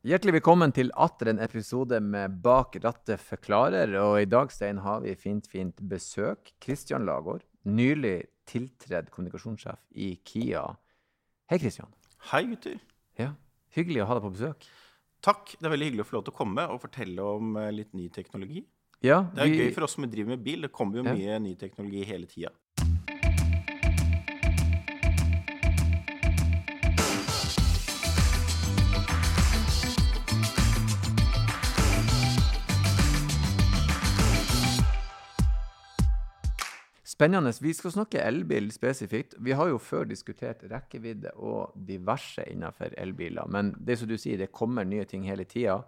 Hjertelig velkommen til atter en episode med Bak rattet forklarer. Og i dag, Stein, har vi fint, fint besøk. Kristian Lagård, nylig tiltredd kommunikasjonssjef i Kia. Hei, Kristian. Hei, gutter. Ja, Hyggelig å ha deg på besøk. Takk. Det er veldig hyggelig å få lov til å komme og fortelle om eh, litt ny teknologi. Ja, Det er gøy for oss som driver med bil. Det kommer jo Ja. mye ny teknologi hele tida. Spennende. Vi skal snakke elbil spesifikt. Vi har jo før diskutert rekkevidde og diverse innenfor elbiler. Men det som du sier, det kommer nye ting hele tida.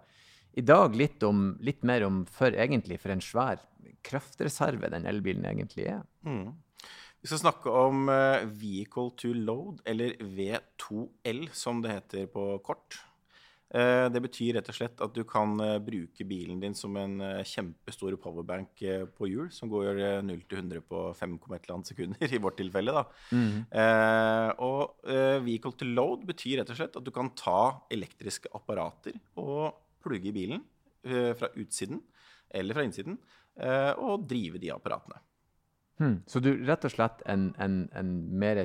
I dag litt, om, litt mer om for egentlig for en svær kraftreserve den elbilen egentlig er. Mm. Vi skal snakke om eh, Vehicle to Load, eller V2L som det heter på kort. Eh, Det betyr rett og slett at du kan eh, bruke bilen din som en eh, kjempestor powerbank på hjul, som går eh, 0 til 100 på 5,1 sekunder, i vårt tilfelle. da. Eh, og eh, vehicle to load betyr rett og slett at du kan ta elektriske apparater og plugge i bilen eh, fra utsiden eller fra innsiden, eh, og drive de apparatene. Hmm. Så du rett og slett en, en, en mer,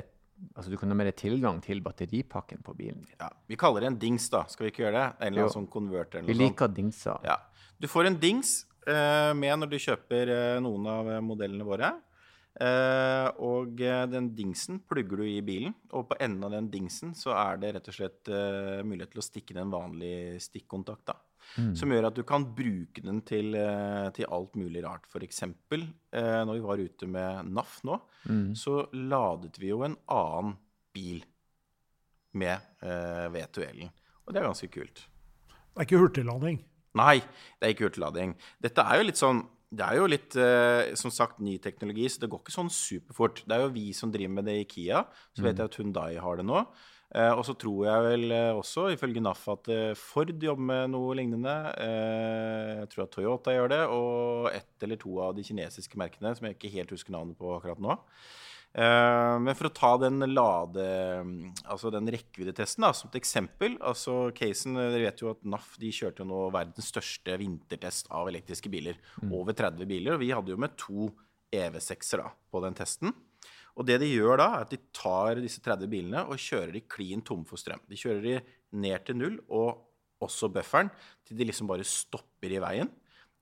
altså du kan ha mer tilgang til batteripakken på bilen din. Ja, vi kaller det en dings, da. Skal vi ikke gjøre det? En eller annen sånn konverter eller Vi noe sånt. liker dingser. Ja. Du får en dings eh, med når du kjøper eh, noen av eh, modellene våre. Eh, og eh, den dingsen plugger du i bilen, og på enden av den dingsen så er det rett og slett eh, mulighet til å stikke inn en vanlig stikkontakt. da. Som gjør at du kan bruke den til, eh, til alt mulig rart. For eksempel, eh, når vi var ute med NAF nå, så ladet vi jo en annen bil med eh, V2L-en. Og det er ganske kult. Det er ikke hurtiglading. Nei, det er ikke hurtiglading. Dette er jo litt sånn Det er jo litt, eh, som sagt, ny teknologi, så det går ikke sånn superfort. Det er jo vi som driver med det i Kia. Så vet jeg at Hundai har det nå. Eh, og så tror jeg vel eh, også, ifølge NAF, at eh, Ford jobber med noe lignende. Jeg tror at Toyota gjør det, og ett eller to av de kinesiske merkene, som jeg ikke helt husker navnet på akkurat nå. Men for å ta den lade, altså den rekkeviddetesten da, som et eksempel altså casen, Dere vet jo at NAF de kjørte jo nå verdens største vintertest av elektriske biler. Over 30 biler. Og vi hadde jo med to EV6-er da, på den testen. Og det de gjør da, er at de tar disse 30 bilene og kjører de klin tomme for strøm. De kjører de ned til null, og også bufferen, til de liksom bare stopper i veien.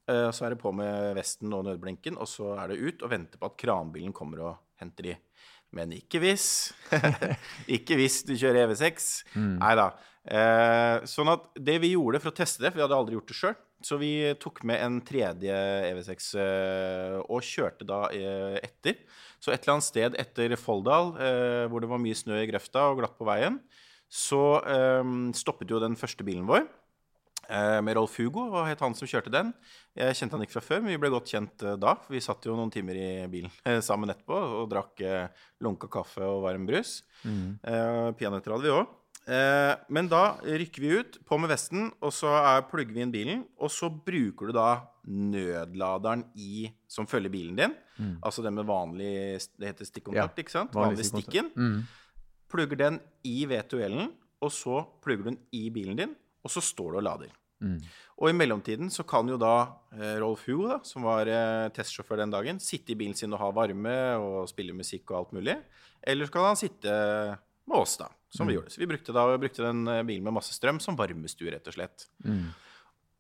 Eh, Så er det på med vesten og nødblinken, og så er det ut og vente på at kranbilen kommer og henter de. Men ikke hvis. ikke hvis du kjører EV6. Nei da. Eh, sånn at det vi gjorde for å teste det, for vi hadde aldri gjort det sjøl, så vi tok med en tredje EV6 eh, og kjørte da eh, etter. Så et eller annet sted etter Folldal, eh, hvor det var mye snø i grøfta og glatt på veien, så stoppet jo den første bilen vår. Med Rolf Hugo, var het han som kjørte den. Jeg kjente han ikke fra før, men vi ble godt kjent da. Vi satt jo noen timer i bilen sammen etterpå og drakk lunka kaffe og varm brus. Mm. Peanøtter hadde vi òg. Eh, men da rykker vi ut, på med vesten, og så er, plugger vi inn bilen. Og så bruker du da nødladeren i, som følger bilen din. Altså den med vanlig Det heter stikkontakt, Ja, ikke sant? vanlig Vanlig stikken. stikken. Plugger den i V2L-en, og så plugger du den i bilen din, og så står du og lader. Og i mellomtiden så kan jo da eh, Rolf Hugo, da, som var eh, testsjåfør den dagen, sitte i bilen sin og ha varme og spille musikk og alt mulig. Eller så kan han sitte med oss, da, som vi gjorde. Så vi brukte, da, vi brukte den eh, bilen med masse strøm som varmestue, rett og slett.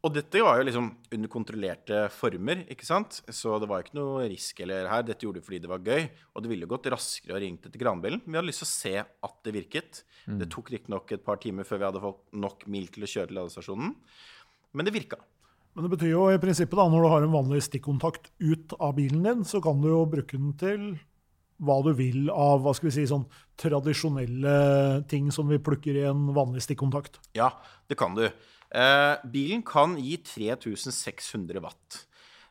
Og dette var jo liksom under kontrollerte former, ikke sant? Så det var ikke noe risk eller her. Dette gjorde vi fordi det var gøy, og det ville gått raskere å ringe etter granbilen. Vi hadde lyst til å se at det virket. Det tok riktignok et par timer før vi hadde fått nok mil til å kjøre til ladestasjonen, men det virka. Men det betyr jo i prinsippet da, når du har en vanlig stikkontakt ut av bilen din, så kan du jo bruke den til hva du vil av hva skal vi si, sånn tradisjonelle ting som vi plukker i en vanlig stikkontakt. Ja, det kan du. Eh, bilen kan gi 3600 watt.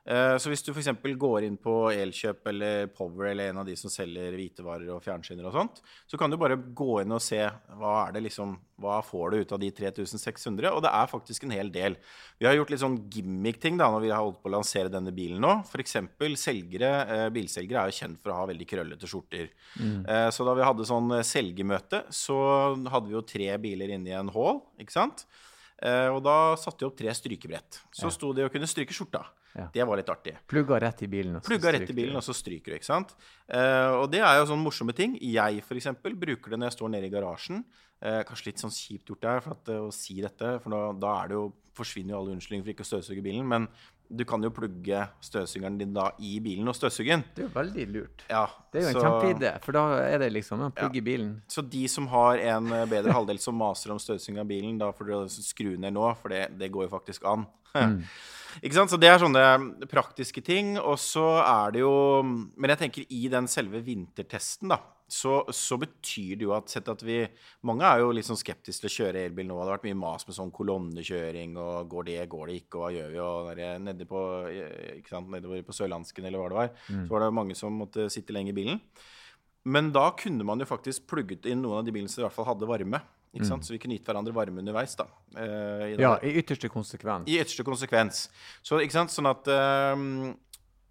Eh, så hvis du f.eks. går inn på Elkjøp eller Power eller en av de som selger hvitevarer og fjernsyner og sånt, så kan du bare gå inn og se hva er det liksom, hva får du ut av de 3600, og det er faktisk en hel del. Vi har gjort litt sånn gimmick-ting da, når vi har holdt på å lansere denne bilen nå. Eksempel selgere, eh, bilselgere er jo kjent for å ha veldig krøllete skjorter. Mm. så da vi hadde sånn eh, selgermøte, så hadde vi jo tre biler inne i en hall, ikke sant? Eh, og da satte de opp tre strykebrett. Så sto de og kunne stryke skjorta. Ja. Det var litt artig. Plugga rett i bilen. og så Plugga rett i bilen, og så stryker du, ikke sant. Uh, og det er jo sånne morsomme ting. Jeg for eksempel bruker det når jeg står nede i garasjen. Uh, kanskje litt sånn kjipt gjort der for at, uh, å si dette, for da, da det jo, forsvinner jo alle unnskyldninger for ikke å støvsuge bilen. Men du kan jo plugge støvsugeren din da i bilen og støvsuge den. Det er jo veldig lurt. Ja, Det er jo en kjempeidé, for da er det liksom en plugg i bilen. Så de som har en eh, bedre halvdel som maser om støvsuging av bilen, da får dere skru ned nå, for det, det går jo faktisk an. Ikke sant? Så det er sånne praktiske ting. Og så er det jo Men jeg tenker i den selve vintertesten, da, så, så betyr det jo at sett at vi Mange er jo litt sånn skeptiske til å kjøre elbil nå. Det har vært mye mas med sånn kolonnekjøring og går det, går det ikke, og hva gjør vi? Og der, nede på, ikke sant, nedover på Sørlandsken eller hva det var, så var det mange som måtte sitte lenge i bilen. Men da kunne man jo faktisk plugget inn noen av de bilene som i hvert fall hadde varme. Ikke sant? Så vi kunne gitt hverandre varme underveis. da. Uh, i Ja, i ytterste konsekvens. I ytterste konsekvens. Så, ikke sant? Sånn at ehm,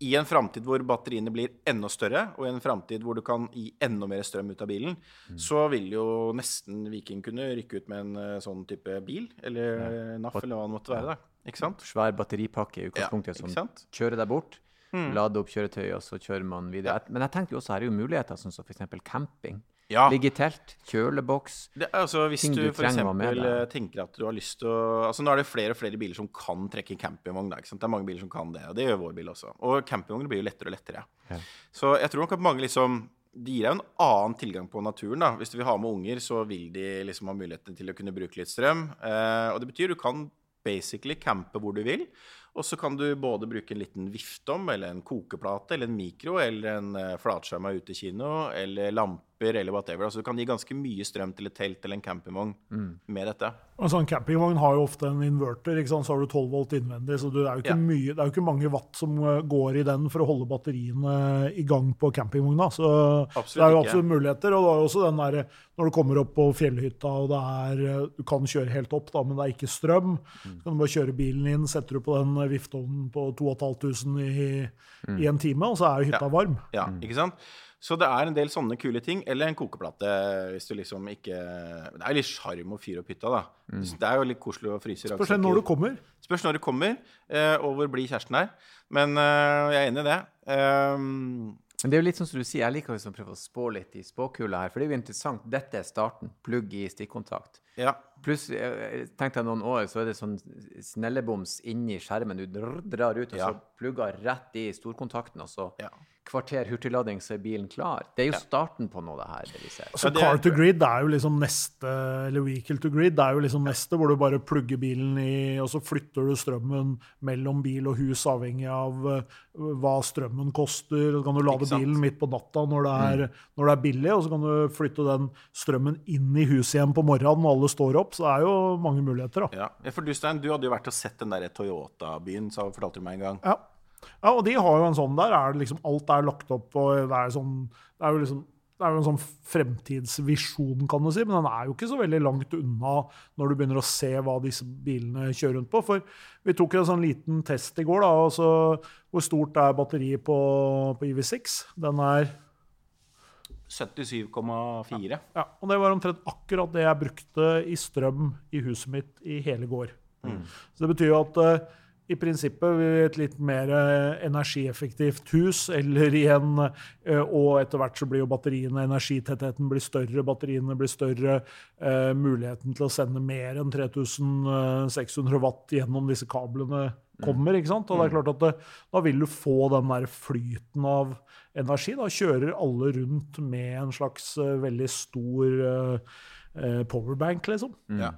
i en framtid hvor batteriene blir enda større, og i en framtid hvor du kan gi enda mer strøm ut av bilen, så vil jo nesten Viking kunne rykke ut med en eh, sånn type bil, eller NAF, eller hva det måtte være. da. Ikke sant? Svær batteripakke i Ja, utgangspunktet ja, som kjører deg bort. Lade opp kjøretøyet, og så kjører man videre. Men jeg tenker jo også her er jo muligheter, sånn som f.eks. camping. Ja. Ligge i telt, kjøleboks. Det altså Hvis du du eksempel eh, tenker at du har lyst til å altså Nå er det flere og flere biler som kan trekke en campingvogn. Det er mange biler som kan det, og det gjør vår bil også. Og campingvogner blir jo lettere og lettere. Ja. Så jeg tror nok at mange liksom det gir deg en annen tilgang på naturen. da. Hvis du vil ha med unger, så vil de liksom ha muligheten til å kunne bruke litt strøm. Eh, og det betyr du kan basically campe hvor du vil. Og så kan du både bruke en liten viftom, eller en kokeplate, eller en mikro, eller en flatskjømme ute i utekino, eller lamper, eller whatever. Altså du kan gi ganske mye strøm til et telt eller en campingvogn med dette. En sånn campingvogn har jo ofte en inverter, ikke sant? så har du 12 volt innvendig. Så det er, jo ikke Ja. mye, det er jo ikke mange watt som eh, går i den for å holde batteriene i gang på campingvogna. Så Absolutt det er jo ikke. absolutt muligheter. Og det er også den der, når du kommer opp på fjellhytta og det er, eh, du kan kjøre helt opp, da, men det er ikke strøm, så kan du bare kjøre bilen inn, setter du på den eh, vifteovnen på 2500 i, i en time, og så er jo hytta Ja. varm. Ja, ikke sant? Så det er en del sånne kule ting. Eller en kokeplate, hvis du liksom ikke Det er jo litt sjarm å fyre opp hytta, da. Det er jo litt koselig å fryse Spørs når du kommer. Spørs når du kommer, eh, og hvor blir kjæresten er. Men eh, jeg er enig i det. Um, Men det er jo litt sånn som du sier, jeg liker liksom å prøve å spå litt i spåkula her, for det er jo interessant. Dette er starten. Plugg i stikkontakt. ja. Pluss, tenk tenkte jeg noen år, så er det sånn snelleboms inni skjermen. Du drar ut, og Ja. så plugger rett i storkontakten, og så Ja. Kvarter hurtiglading, så er bilen klar. Det er jo starten på noe, det her. det vi ser. Er- car to grid er jo liksom neste, eller vehicle to grid, er jo liksom neste, hvor du bare plugger bilen i, og så flytter du strømmen mellom bil og hus, avhengig av eh, hva strømmen koster. Så kan du lade bilen midt på natta når det, er, når det er billig, og så kan du flytte den strømmen inn i huset igjen på morgenen når alle står opp. Så det er jo mange muligheter, da. ja. Ja, For du, Stein, du hadde jo vært og sett den der Toyota-byen, så fortalte du meg en gang. Ja. Ja, og de har jo en sånn der, er liksom alt er lagt opp, og det er sånn, det er jo liksom det er jo en sånn fremtidsvisjon, kan du si, men den er jo ikke så veldig langt unna når du begynner å se hva disse bilene kjører rundt på. For vi tok en sånn liten test i går, da, og så hvor stort er batteriet på, på EV6? Den er 77,4. Ja, og det var omtrent akkurat det jeg brukte i strøm i huset mitt i hele går. Så det betyr jo at eh, i prinsippet i et litt mer eh, energieffektivt hus, eller igjen eh, Og etter hvert så blir jo batteriene, energitettheten blir større, batteriene blir større. eh, muligheten til å sende mer enn 3600 watt gjennom disse kablene kommer. ikke sant? Og det er klart at det, Da vil du få den der flyten av energi. Da kjører alle rundt med en slags veldig stor powerbank, liksom. Ja.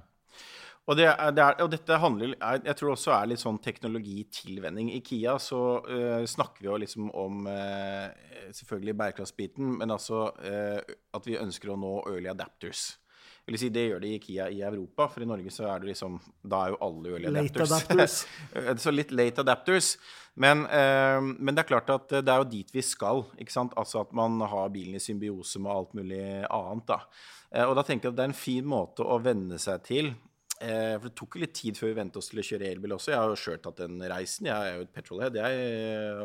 Og, det er, det er, og dette handler er, Jeg tror også er litt sånn teknologitilvenning. I Kia så uh, snakker vi jo liksom om uh, selvfølgelig bærekraftsbiten, men altså uh, at vi ønsker å nå early adapters. Si Det gjør de i Kia i Europa, for i Norge så er det liksom Da er jo alle early adapters. Late adapters. så litt late adapters. Men, men det er klart at det er jo dit vi skal. ikke sant? Altså at man har bilen i symbiose med alt mulig annet. da. Og da tenker jeg at det er en fin måte å venne seg til. Eh, for det tok jo litt tid før vi vente oss til å kjøre elbil også. Jeg har jo sjøl tatt den reisen. Jeg er jo et petrolhead, jeg eh,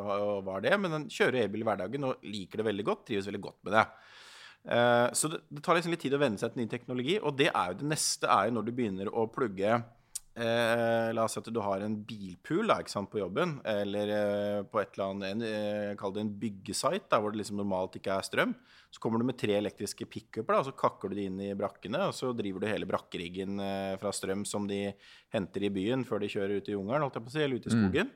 var det. Men den kjører elbil i hverdagen og liker det veldig godt. Trives veldig godt med det. Eh, så det tar liksom litt tid å venne seg til ny teknologi. Og det er jo det neste er jo når du begynner å plugge eh, La oss si at du har en bilpool da, sant, på jobben, eller eh, på et eller annet en, eh, en byggesite, da, hvor det liksom normalt ikke er strøm. Så kommer du med tre elektriske pickuper, og så kakker du de inn i brakkene. Og så driver du hele brakkeriggen eh, fra strøm som de henter i byen før de kjører ut i jungelen, si, eller ut i skogen.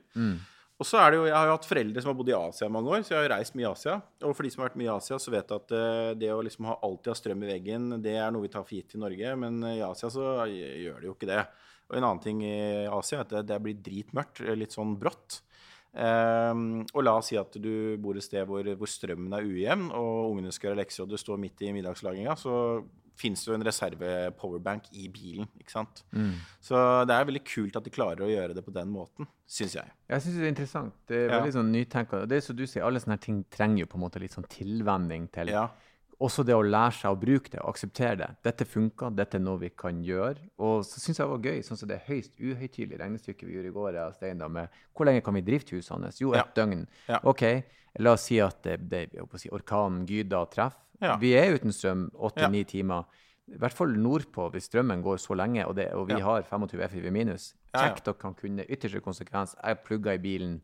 Og så er det jo, Jeg har jo hatt foreldre som har bodd i Asia i mange år, så jeg har jo reist mye i Asia. Og for de som har vært mye i Asia, så vet jeg at eh, det å liksom ha alltid ha strøm i veggen, det er noe vi tar for gitt i Norge, men i Asia så gjør det jo ikke det. Og en annen ting i Asia er at det, det blir dritmørkt, litt sånn brått. Um, og la oss si at du bor et sted hvor, hvor strømmen er ujevn, og ungene skal gjøre lekser, og du står midt i middagslaginga, så fins det jo en reserve-powerbank i bilen. ikke sant? Så det er veldig kult at de klarer å gjøre det på den måten, syns jeg. Jeg syns det er interessant. Det er Ja. veldig sånn nytenkende. Det er som du sier, alle sånne ting trenger jo på en måte litt sånn tilvenning til Ja. Også det å lære seg å bruke det og akseptere det. Dette funker, dette er noe vi kan gjøre. Og så syns jeg det var gøy, sånn som det høyst uhøytidelige regnestykket vi gjorde i går, jeg og Stein, da, med hvor lenge kan vi drifte husene? Jo, Ja. et døgn. Ja. OK, la oss si at det, det, si, orkanen Gyda treffer. Ja. Vi er uten strøm Ja. åtte-ni timer. I hvert fall nordpå, hvis strømmen går så lenge, og, det, og vi Ja. har 25 FIV minus. Ja, ja. Kjekt å kan kunne ytterste konsekvens. Jeg plugger i bilen,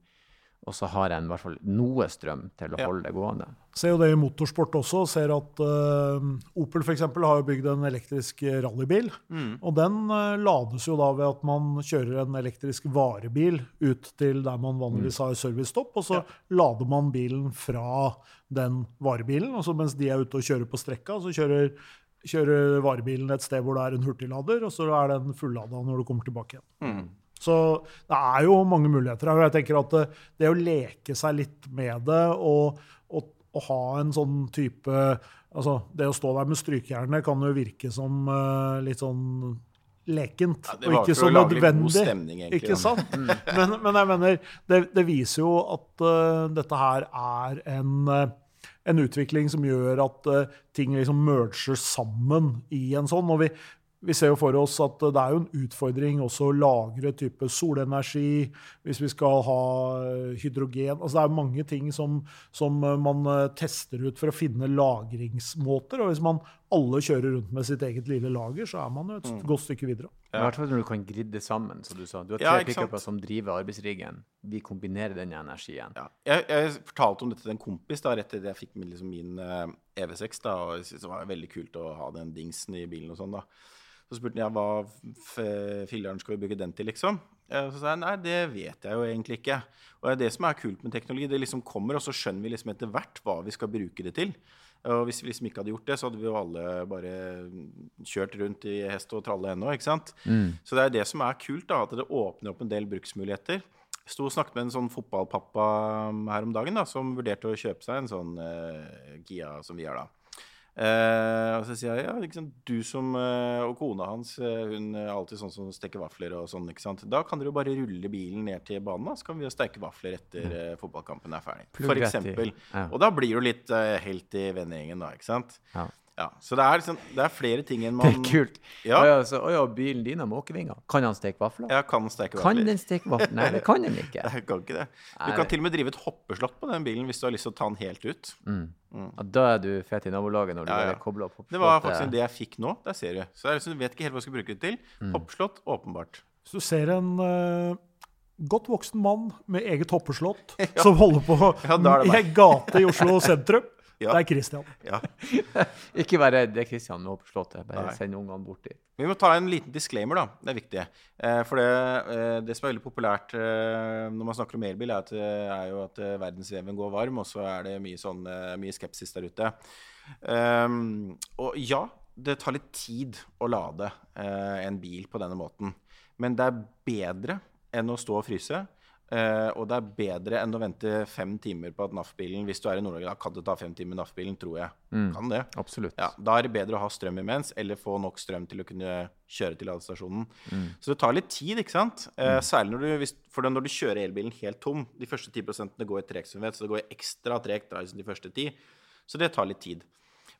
og så har jeg en, i hvert fall noe strøm til å Ja. holde det gående. Ser jo det i motorsport også. Ser at uh, Opel for eksempel, har jo bygd en elektrisk rallybil. Og den uh, lades jo da ved at man kjører en elektrisk varebil ut til der man vanligvis har servicestopp, og så lader man bilen fra den varebilen. Og så mens de er ute og kjører på strekka, så kjører, kjører varebilen et sted hvor det er en hurtiglader, og så er den fullada når du kommer tilbake igjen. Så det er jo mange muligheter her. og jeg tenker at det, det å leke seg litt med det og, og, og ha en sånn type altså Det å stå der med strykejernet kan jo virke som uh, litt sånn lekent. Ja, og ikke så nødvendig. stemning, egentlig, Ikke sant? Men, men jeg mener, det, det viser jo at uh, dette her er en, uh, en utvikling som gjør at uh, ting liksom merger sammen i en sånn. og vi vi ser jo for oss at det er jo en utfordring også å lagre type solenergi, hvis vi skal ha eh, hydrogen. Altså det er mange ting som, som eh, man eh, tester ut for å finne lagringsmåter. Og hvis man alle kjører rundt med sitt eget lille lager, så er man jo et Mm. godt stykke videre. I hvert fall når du kan gridde sammen, som du sa. Du har tre Ja, pickuper som driver arbeidsriggen. Vi kombinerer den energien. Ja. Jeg, jeg fortalte om dette til en kompis da, rett etter jeg fikk liksom, min eh, EV6. Da, og det var veldig kult å ha den dingsen i bilen og sånn. da. Så spurte ja, hva filleren skal vi bruke den til, liksom. Så sa jeg nei, det vet jeg jo egentlig ikke. Og det er det som er kult med teknologi. Det liksom kommer, og så skjønner vi liksom etter hvert hva vi skal bruke det til. Og hvis vi liksom ikke hadde gjort det, så hadde vi jo alle bare kjørt rundt i hest og tralle ennå. ikke sant? Så det er det som er kult, da, at det åpner opp en del bruksmuligheter. Jeg sto og snakket med en sånn fotballpappa her om dagen da, som vurderte å kjøpe seg en sånn uh, Kia som vi har, da. Eh, og så sier jeg ja, liksom, du som eh, og kona hans eh, hun er alltid sånn som steker vafler og sånn. ikke sant? Da kan dere jo bare rulle bilen ned til banen, da, så kan vi jo steke vafler etter fotballkampen er ferdig. For eksempel. Ja. Og da blir du litt helt i vennegjengen, da, ikke sant? Ja. Ja, Så det er, liksom, det er flere ting enn man Det er kult. Ja. Å ja, så, å ja, bilen din har måkevinger. Kan han steke vafler? Ja, kan steke Kan vafler. den steke vafler? Nei, det kan den ikke. Det kan ikke det. Du Nei, kan til og med drive et hoppeslott på den bilen hvis du har lyst til å ta den helt ut. Ja, da er du fet i nabolaget når du Ja, ja. kobler opp. Det var faktisk det jeg fikk nå. Der ser du. Så jeg liksom vet ikke helt hva jeg skal bruke det til. Mm. Hoppeslott, åpenbart. Så du ser en uh, godt voksen mann med eget hoppeslott som holder på i ei gate i Oslo sentrum, Ja. det er Christian. Ja. Ikke vær redd, det er Kristian med til. Bare Nei. send ungene bort dit. Vi må ta en liten disclaimer, da. Det er viktig. Eh, for det, eh, det som er veldig populært eh, når man snakker om elbil, er, at, er jo at eh, verdensveven går varm, og så er det mye, sånn, eh, mye skepsis der ute. Um, og ja, det tar litt tid å lade eh, en bil på denne måten. Men det er bedre enn å stå og fryse. Eh, og det er bedre enn å vente fem timer på at NAF-bilen Hvis du er i Nord-Norge, da kan det ta fem timer med NAF-bilen, tror jeg. Kan det. Absolutt. Ja, Da er det bedre å ha strøm imens, eller få nok strøm til å kunne kjøre til ladestasjonen. Så det tar litt tid, ikke sant? Eh, særlig når du, hvis, for når du kjører elbilen helt tom. De første 10% går i treg, så det går ekstra tregt da, de første ti. Så det tar litt tid.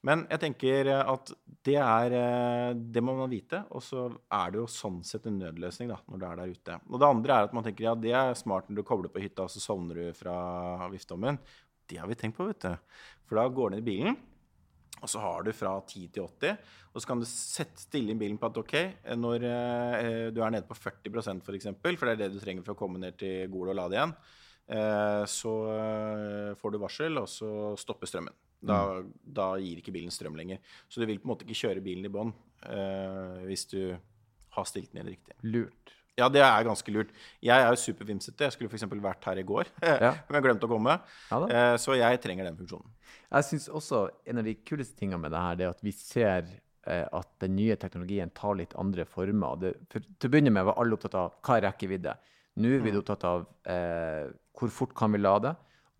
Men jeg tenker at det er eh, Det må man vite. Og så er det jo sånn sett en nødløsning da, når du er der ute. Og det andre er at man tenker ja, det er smart når du kobler på hytta, og så sovner du fra vifteommen. Det har vi tenkt på, vet du. For da går du ned i bilen, Og så har du fra 10 til 80, og så kan du sette stille inn bilen på at OK, når eh, du er nede på 40 f.eks., for eksempel, for det er det du trenger for å komme ned til Gol og lade igjen, eh, så får du varsel, og så stopper strømmen. Da, da gir ikke bilen strøm lenger. Så du vil på en måte ikke kjøre bilen i bånn uh, hvis du har stilt den inn riktig. Lurt. Ja, det er ganske lurt. Jeg er jo supervimsete. Jeg skulle f.eks. vært her i går, Ja. men jeg glemte å komme. Ja. Eh, Så jeg trenger den funksjonen. Jeg syns også en av de kuleste tingene med det her, det er at vi ser eh, at den nye teknologien tar litt andre former. Det, for, til å begynne med var alle opptatt av hva er rekkevidde. Nå er vi opptatt av eh, hvor fort kan vi lade,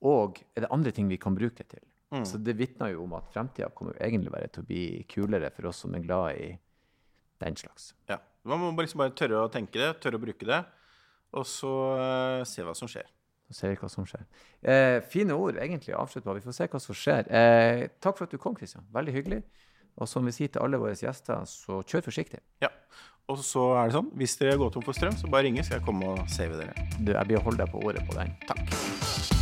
og er det andre ting vi kan bruke det til. Så det vitner jo om at fremtida kommer jo egentlig bare til å bli kulere for oss som er glad i den slags. Ja. Man må liksom bare tørre å tenke det, tørre å bruke det, og så uh, se hva som skjer. Så ser vi hva som skjer. Eh, fine ord egentlig å avslutte på. Vi får se hva som skjer. Eh, takk for at du kom, Kristian. Veldig hyggelig. Og som vi sier til alle våre gjester, så kjør forsiktig. Ja. Og så er det sånn, hvis dere går tom for strøm, så bare ringe, så skal jeg komme og save dere. Du, jeg blir å holde deg på ordet på den. Takk.